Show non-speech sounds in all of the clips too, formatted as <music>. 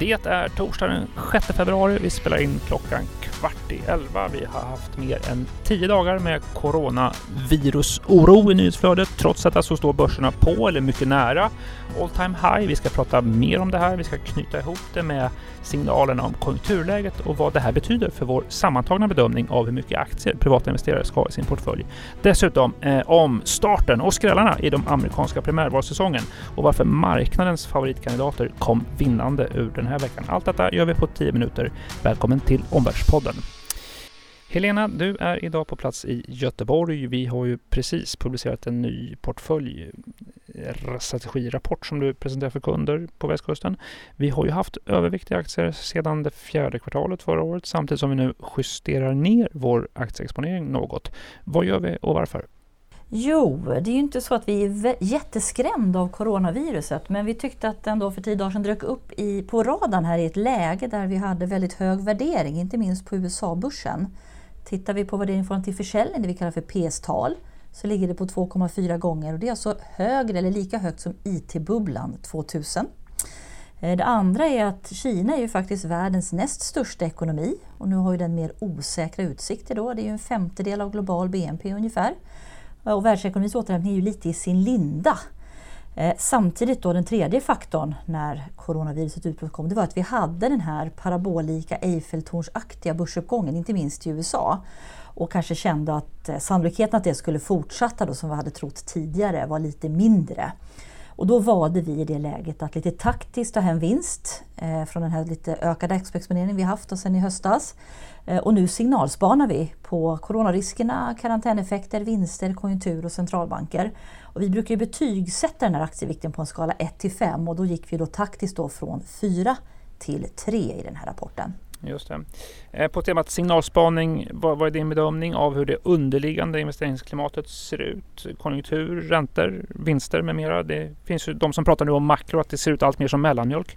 Det är torsdag den 6 februari. Vi spelar in klockan kvart i elva. Vi har haft mer än tio dagar med coronavirusoro i nyhetsflödet. Trots detta så står börserna på eller mycket nära all time high. Vi ska prata mer om det här. Vi ska knyta ihop det med signalerna om konjunkturläget och vad det här betyder för vår sammantagna bedömning av hur mycket aktier privata investerare ska ha i sin portfölj. Dessutom eh, om starten och skrällarna i de amerikanska primärvalssäsongen och varför marknadens favoritkandidater kom vinnande ur den här veckan. Allt detta gör vi på 10 minuter. Välkommen till Omvärldspodden. Helena, du är idag på plats i Göteborg. Vi har ju precis publicerat en ny portfölj, eh, strategirapport som du presenterar för kunder på västkusten. Vi har ju haft överviktiga aktier sedan det fjärde kvartalet förra året samtidigt som vi nu justerar ner vår aktieexponering något. Vad gör vi och varför? Jo, det är ju inte så att vi är jätteskrämda av coronaviruset men vi tyckte att den då för tio dagar sedan dök upp i, på radarn här i ett läge där vi hade väldigt hög värdering, inte minst på USA-börsen. Tittar vi på värdering från till försäljning, det vi kallar för PS-tal, så ligger det på 2,4 gånger och det är alltså högre eller lika högt som IT-bubblan 2000. Eh, det andra är att Kina är ju faktiskt världens näst största ekonomi och nu har ju den mer osäkra utsikter då. Det är ju en femtedel av global BNP ungefär. Och världsekonomins återhämtning är ju lite i sin linda. Eh, samtidigt då den tredje faktorn när coronaviruset utbrott kom, det var att vi hade den här parabolika Eiffeltornsaktiga börsuppgången, inte minst i USA. Och kanske kände att eh, sannolikheten att det skulle fortsätta då som vi hade trott tidigare var lite mindre. Och då valde vi i det läget att lite taktiskt ta hem vinst eh, från den här lite ökade exponeringen vi haft sedan i höstas. Eh, och nu signalspanar vi på coronariskerna, karantäneffekter, vinster, konjunktur och centralbanker. Och vi brukar ju betygsätta den här aktievikten på en skala 1 till 5 och då gick vi då taktiskt då från 4 till 3 i den här rapporten. Just det. Eh, på temat signalspaning, vad, vad är din bedömning av hur det underliggande investeringsklimatet ser ut? Konjunktur, räntor, vinster med mera. Det finns ju de som pratar nu om makro, att det ser ut allt mer som mellanmjölk.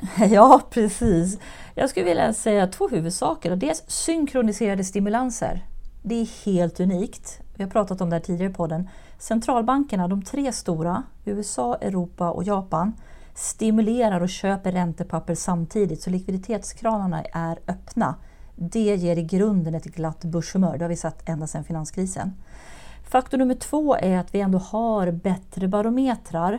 <laughs> Ja, precis. Jag skulle vilja säga två huvudsaker. Dels synkroniserade stimulanser. Det är helt unikt. Vi har pratat om det här tidigare i podden. Centralbankerna, de tre stora, USA, Europa och Japan, stimulerar och köper räntepapper samtidigt så likviditetskranarna är öppna. Det ger i grunden ett glatt börshumör, det har vi sett ända sedan finanskrisen. Faktor nummer två är att vi ändå har bättre barometrar.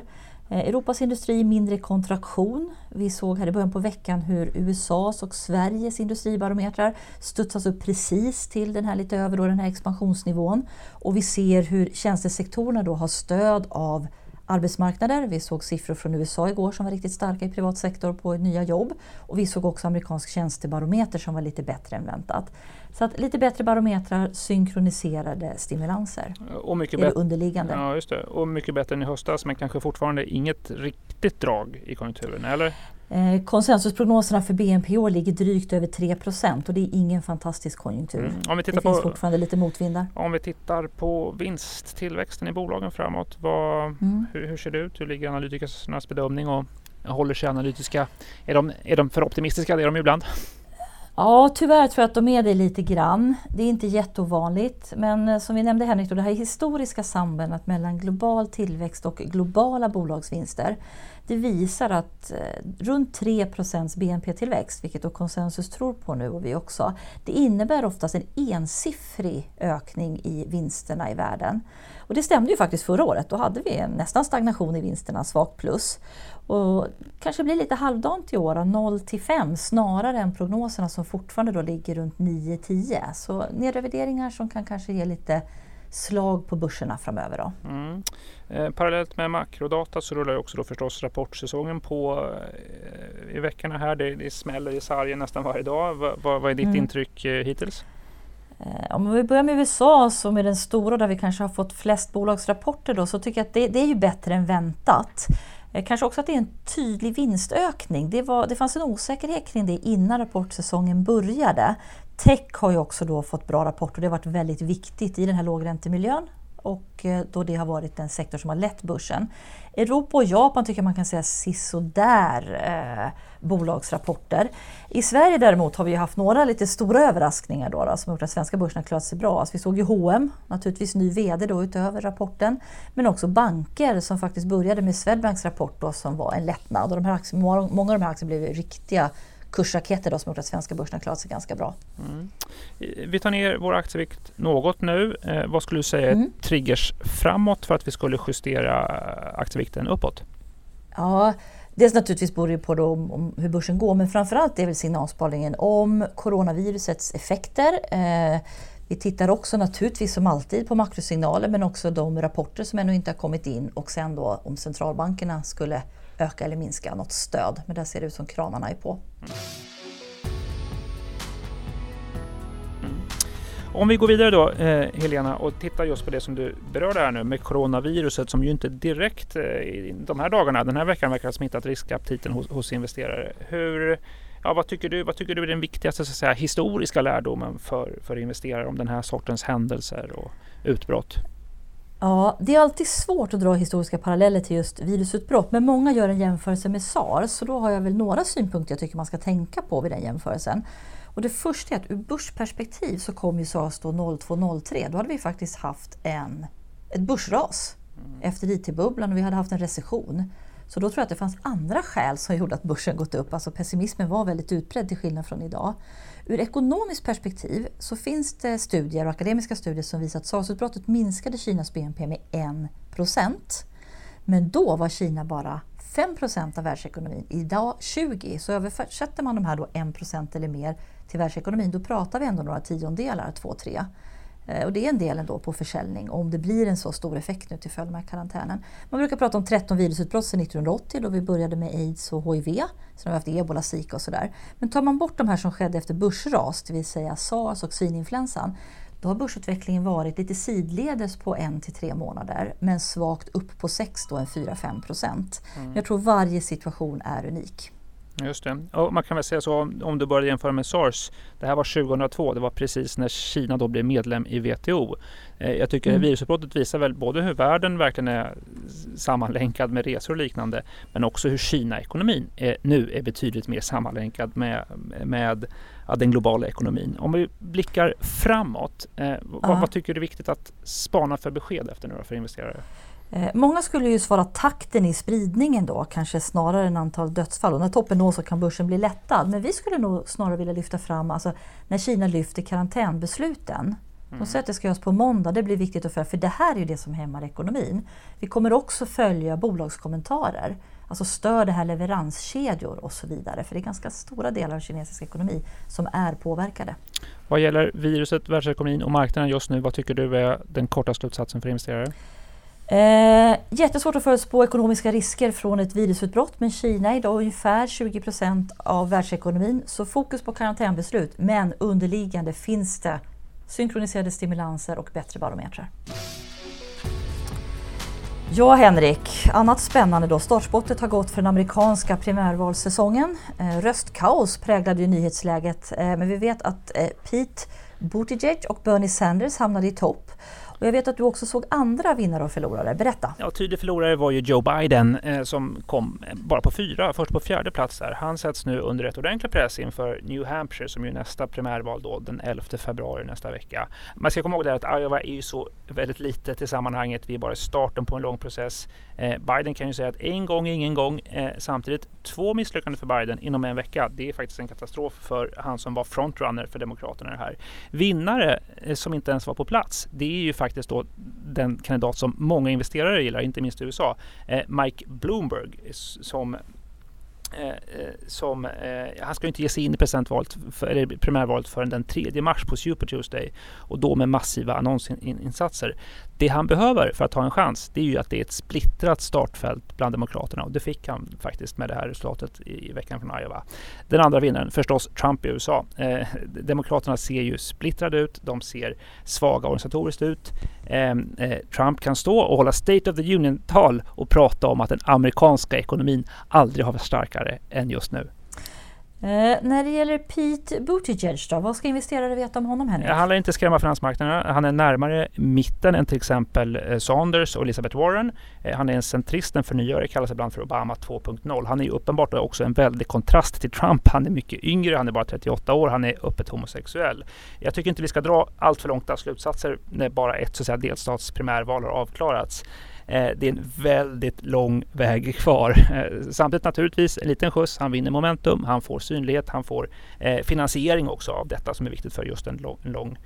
Eh, Europas industri mindre kontraktion. Vi såg här i början på veckan hur USAs och Sveriges industribarometrar studsas upp precis till den här lite över då, den här expansionsnivån. Och vi ser hur tjänstesektorerna då har stöd av arbetsmarknader. Vi såg siffror från USA igår som var riktigt starka i privat sektor på nya jobb. Och vi såg också amerikansk tjänstebarometer som var lite bättre än väntat. Så att lite bättre barometrar, synkroniserade stimulanser. Och mycket är det underliggande. Ja, just det. Och mycket bättre än i höstas men kanske fortfarande inget riktigt drag i konjunkturen, eller? Eh, konsensusprognoserna för BNP år ligger drygt över 3 och det är ingen fantastisk konjunktur. Mm. Om vi tittar det på, finns fortfarande lite motvindar. Om vi tittar på vinsttillväxten i bolagen framåt, vad, mm. hur, hur, ser det ut? Hur ligger analytikernas bedömning och håller sig analytiska? Är de, är de för optimistiska? Det är de ibland. Ja, tyvärr tror jag att de är det lite grann. Det är inte jätteovanligt. Men eh, som vi nämnde Henrik, då, det här historiska sambandet mellan global tillväxt och globala bolagsvinster. Det visar att eh, runt 3% BNP-tillväxt, vilket då konsensus tror på nu och vi också, det innebär oftast en ensiffrig ökning i vinsterna i världen. Och det stämde ju faktiskt förra året. Då hade vi en nästan stagnation i vinsterna, svagt plus. Och kanske blir lite halvdant i år, 0 till 5 snarare än prognoserna som fortfarande då ligger runt 9-10. Så nedrevideringar som kan kanske ge lite slag på börserna framöver. Då. Mm. Eh, parallellt med makrodata så rullar också då förstås rapportsäsongen på eh, i veckorna här. Det, det smäller i sargen nästan varje dag. Va, va, vad är ditt mm. intryck eh, hittills? Om vi börjar med USA som är den stora där vi kanske har fått flest bolagsrapporter då så tycker jag att det, det är ju bättre än väntat. Kanske också att det är en tydlig vinstökning. Det, var, det fanns en osäkerhet kring det innan rapportsäsongen började. Tech har ju också då fått bra rapporter och det har varit väldigt viktigt i den här lågräntemiljön och eh, då det har varit den sektor som har lett börsen. Europa och Japan tycker man kan säga sisådär eh, bolagsrapporter. I Sverige däremot har vi haft några lite stora överraskningar då, då som gjort att svenska börsen har klarat sig bra. Alltså vi såg ju H&M, naturligtvis ny VD då utöver rapporten, men också banker som faktiskt började med Swedbanks rapport då, som var en lättnad. Och de här aktien, många av de här aktierna blev riktiga kursraketer då, som gjort att svenska börsen har klarat sig ganska bra. Mm. Vi tar ner vår aktievikt något nu. Eh, vad skulle du säga är mm. triggers framåt för att vi skulle justera aktievikten uppåt? Ja, dels naturligtvis beror det på då om, hur börsen går men framförallt är väl signalspaningen om coronavirusets effekter. Eh, vi tittar också naturligtvis som alltid på makrosignaler men också de rapporter som ännu inte har kommit in och sen då om centralbankerna skulle öka eller minska något stöd. Men där ser det ut som kranarna är på. Mm. Om vi går vidare då eh, Helena och tittar just på det som du berörde här nu med coronaviruset som ju inte direkt eh, i de här dagarna, den här veckan verkar ha smittat riskaptiten hos, hos investerare. Hur, ja, vad, tycker du, vad tycker du är den viktigaste så att säga, historiska lärdomen för, för investerare om den här sortens händelser och utbrott? Ja, det är alltid svårt att dra historiska paralleller till just virusutbrott men många gör en jämförelse med SARS så då har jag väl några synpunkter jag tycker man ska tänka på vid den jämförelsen. Och det första är att ur börsperspektiv så kom ju SARS då 0203. Då hade vi faktiskt haft en, ett börsras mm. efter IT-bubblan och vi hade haft en recession. Så då tror jag att det fanns andra skäl som gjorde att börsen gått upp. Alltså pessimismen var väldigt utbredd till skillnad från idag. Ur ekonomiskt perspektiv så finns det studier och akademiska studier som visar att SARS-utbrottet minskade Kinas BNP med 1% Men då var Kina bara 5% av världsekonomin. Idag 20 så översätter man de här då 1% eller mer till världsekonomin då pratar vi ändå några tiondelar, 2-3. Eh, och det är en del ändå på försäljning om det blir en så stor effekt nu till följd av karantänen. Man brukar prata om 13 virusutbrott sedan 1980 då vi började med aids och hiv. Sen har vi haft ebola, zika och sådär. Men tar man bort de här som skedde efter börsras, det vill säga sars och svininfluensan, då har börsutvecklingen varit lite sidledes på en till tre månader men svagt upp på 6 då en 4-5 procent. Mm. Jag tror varje situation är unik. Just det. Och man kan väl säga så om, du börjar jämföra med sars. Det här var 2002. Det var precis när Kina då blev medlem i WTO. Eh, jag tycker mm. virusutbrottet visar väl både hur världen verkligen är sammanlänkad med resor och liknande. Men också hur Kina-ekonomin nu är betydligt mer sammanlänkad med, med den globala ekonomin. Om vi blickar framåt. Eh, vad, vad, tycker du är viktigt att spana för besked efter nu för investerare? Eh, många skulle ju svara takten i spridningen då, kanske snarare än antal dödsfall. Och när toppen nås så kan börsen bli lättad. Men vi skulle nog snarare vilja lyfta fram alltså, när Kina lyfter karantänbesluten. De mm. säger att det ska göras på måndag, det blir viktigt att följa för det här är ju det som hämmar ekonomin. Vi kommer också följa bolagskommentarer, alltså stör det här leveranskedjor och så vidare. För det är ganska stora delar av kinesisk ekonomi som är påverkade. Vad gäller viruset, världsekonomin och marknaden just nu, vad tycker du är den korta slutsatsen för investerare? Eh, jättesvårt att förutspå ekonomiska risker från ett virusutbrott men Kina är idag ungefär 20 procent av världsekonomin så fokus på karantänbeslut men underliggande finns det synkroniserade stimulanser och bättre barometrar. Ja Henrik, annat spännande då. Startspottet har gått för den amerikanska primärvalssäsongen. Eh, röstkaos präglade ju nyhetsläget eh, men vi vet att eh, Pete Buttigieg och Bernie Sanders hamnade i topp. Och jag vet att du också såg andra vinnare och förlorare. Berätta! Ja, tydlig förlorare var ju Joe Biden eh, som kom eh, bara på fyra, först på fjärde plats där. Han sätts nu under ett ordentlig press inför New Hampshire som är nästa primärval då den 11 februari nästa vecka. Man ska komma ihåg att Iowa är ju så väldigt litet i sammanhanget. Vi är bara i starten på en lång process. Eh, Biden kan ju säga att en gång är ingen gång. Eh, samtidigt två misslyckanden för Biden inom en vecka. Det är faktiskt en katastrof för han som var frontrunner för Demokraterna här. Vinnare eh, som inte ens var på plats, det är ju faktiskt då den kandidat som många investerare gillar, inte minst i USA. Eh, Mike Bloomberg som Eh, eh, som, eh, han ska inte ge sig in i presidentvalet, för, eller primärvalet förrän den 3 mars på Super Tuesday och då med massiva annonsinsatser. Det han behöver för att ha en chans, det är ju att det är ett splittrat startfält bland Demokraterna och det fick han faktiskt med det här resultatet i, i veckan från Iowa. Den andra vinnaren, förstås Trump i USA. Eh, Demokraterna ser ju splittrade ut, de ser svaga organisatoriskt ut. Ehm, eh, Trump kan stå och hålla State of the Union-tal och prata om att den amerikanska ekonomin aldrig har varit starkare än just nu. Eh, när det gäller Pete Buttigieg då, vad ska investerare veta om honom Henrik? Han lär inte skrämma finansmarknaderna. Han är närmare mitten än till exempel eh, Saunders och Elizabeth Warren. Eh, han är en centrist, en förnyare, kallas ibland för Obama 2.0. Han är uppenbart också en väldig kontrast till Trump. Han är mycket yngre, han är bara 38 år, han är öppet homosexuell. Jag tycker inte vi ska dra allt för långta slutsatser när bara ett så att säga, delstats primärval har avklarats. Eh, det är en väldigt lång väg kvar. Eh, samtidigt naturligtvis en liten skjuts. Han vinner momentum, han får synlighet, han får eh, finansiering också av detta som är viktigt för just en lång, en lång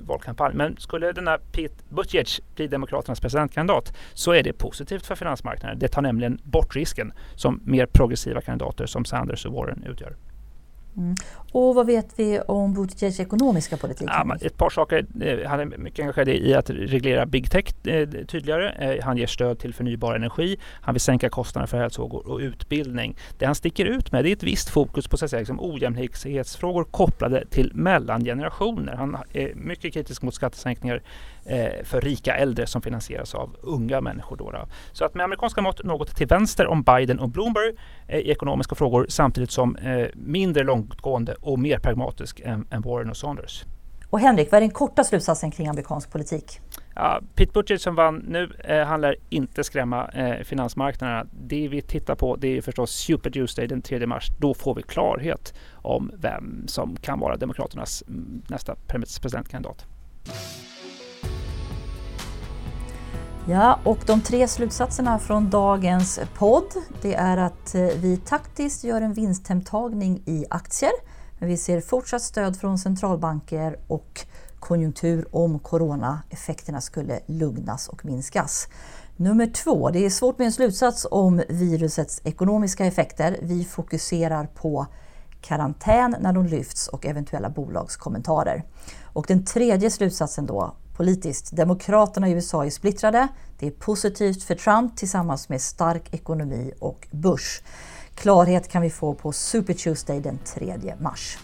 valkampanj. Men skulle denna Pete Buttigieg bli Demokraternas presidentkandidat så är det positivt för finansmarknaden. Det tar nämligen bort risken som mer progressiva kandidater som Sanders och Warren utgör. Mm. Och vad vet vi om Buttigiegs ekonomiska politik? Ja, ett par saker. Eh, han är mycket engagerad i att reglera big tech eh, tydligare. Eh, han ger stöd till förnybar energi. Han vill sänka kostnaderna för hälsovård och utbildning. Det han sticker ut med är ett visst fokus på så att säga, liksom ojämlikhetsfrågor kopplade till mellangenerationer. Han är mycket kritisk mot skattesänkningar för rika äldre som finansieras av unga människor. Då, då. Så att med amerikanska mått något till vänster om Biden och Bloomberg i ekonomiska frågor samtidigt som mindre långtgående och mer pragmatisk än, än Warren och Saunders. Och Henrik, vad är den korta slutsatsen kring amerikansk politik? Ja, Pete Buttigieg som vann nu, eh, han lär inte skrämma eh, finansmarknaderna. Det vi tittar på det är förstås Super Tuesday den 3 mars. Då får vi klarhet om vem som kan vara Demokraternas mm, nästa presidentkandidat. Ja, och de tre slutsatserna från dagens podd det är att eh, vi taktiskt gör en vinsthemtagning i aktier men vi ser fortsatt stöd från centralbanker och konjunktur om coronaeffekterna skulle lugnas och minskas. Nummer två, det är svårt med en slutsats om virusets ekonomiska effekter. Vi fokuserar på karantän när de lyfts och eventuella bolagskommentarer. Och den tredje slutsatsen då, politiskt. Demokraterna i USA är splittrade. Det är positivt för Trump tillsammans med stark ekonomi och börs. Klarhet kan vi få på Super Tuesday den 3 mars.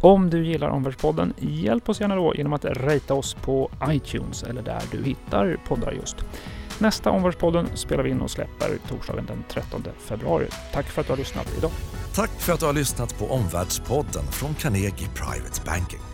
Om du gillar Omvärldspodden, hjälp oss gärna då genom att rejta oss på iTunes eller där du hittar poddar just. Nästa Omvärldspodden spelar vi in och släpper torsdagen den 13 februari. Tack för att du har lyssnat idag. Tack för att du har lyssnat på Omvärldspodden från Carnegie Private Banking.